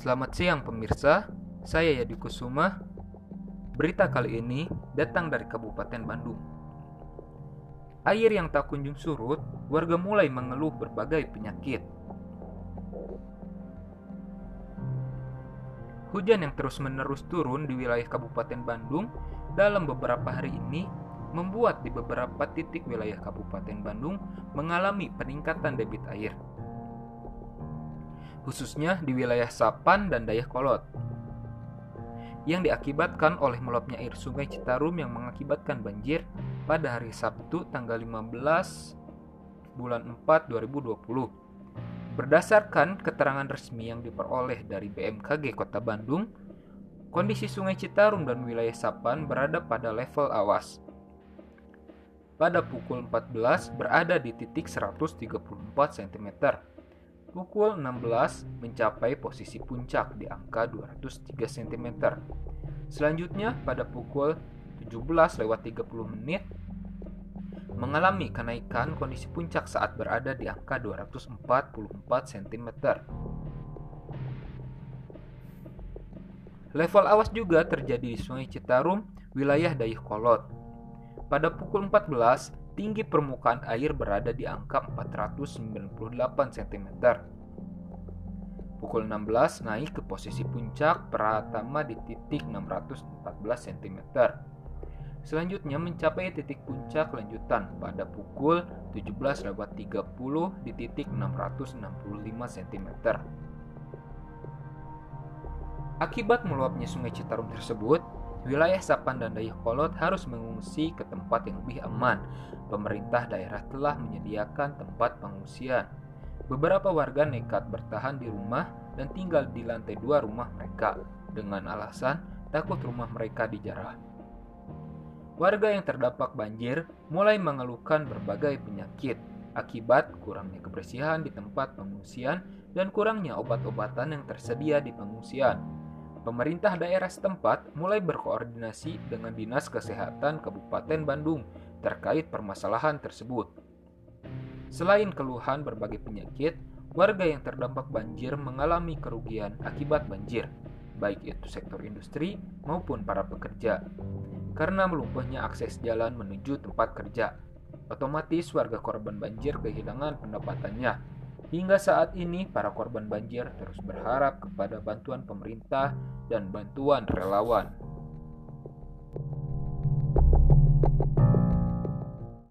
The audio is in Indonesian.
Selamat siang pemirsa, saya Yadi Kusuma. Berita kali ini datang dari Kabupaten Bandung. Air yang tak kunjung surut, warga mulai mengeluh berbagai penyakit. Hujan yang terus-menerus turun di wilayah Kabupaten Bandung dalam beberapa hari ini membuat di beberapa titik wilayah Kabupaten Bandung mengalami peningkatan debit air khususnya di wilayah Sapan dan Dayakolot, yang diakibatkan oleh meluapnya air sungai Citarum yang mengakibatkan banjir pada hari Sabtu tanggal 15 bulan 4 2020. Berdasarkan keterangan resmi yang diperoleh dari BMKG Kota Bandung, kondisi sungai Citarum dan wilayah Sapan berada pada level awas. Pada pukul 14 berada di titik 134 cm Pukul 16 mencapai posisi puncak di angka 203 cm. Selanjutnya pada pukul 17 lewat 30 menit mengalami kenaikan kondisi puncak saat berada di angka 244 cm. Level awas juga terjadi di Sungai Citarum, wilayah Dayuhkolot. Pada pukul 14, tinggi permukaan air berada di angka 498 cm. Pukul 16 naik ke posisi puncak Pratama di titik 614 cm. Selanjutnya mencapai titik puncak lanjutan pada pukul 17 lewat 30 di titik 665 cm. Akibat meluapnya sungai Citarum tersebut, Wilayah Sapan dan Dayakolot harus mengungsi ke tempat yang lebih aman. Pemerintah daerah telah menyediakan tempat pengungsian. Beberapa warga nekat bertahan di rumah dan tinggal di lantai dua rumah mereka dengan alasan takut rumah mereka dijarah. Warga yang terdampak banjir mulai mengeluhkan berbagai penyakit akibat kurangnya kebersihan di tempat pengungsian dan kurangnya obat-obatan yang tersedia di pengungsian pemerintah daerah setempat mulai berkoordinasi dengan Dinas Kesehatan Kabupaten Bandung terkait permasalahan tersebut. Selain keluhan berbagai penyakit, warga yang terdampak banjir mengalami kerugian akibat banjir, baik itu sektor industri maupun para pekerja. Karena melumpuhnya akses jalan menuju tempat kerja, otomatis warga korban banjir kehilangan pendapatannya Hingga saat ini, para korban banjir terus berharap kepada bantuan pemerintah dan bantuan relawan.